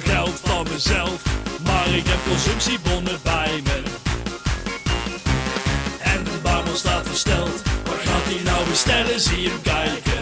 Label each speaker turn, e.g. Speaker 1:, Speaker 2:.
Speaker 1: veel geld van mezelf, maar ik heb consumptiebonnen bij me. En de barman staat versteld, waar gaat hij nou bestellen? Zie hem kijken.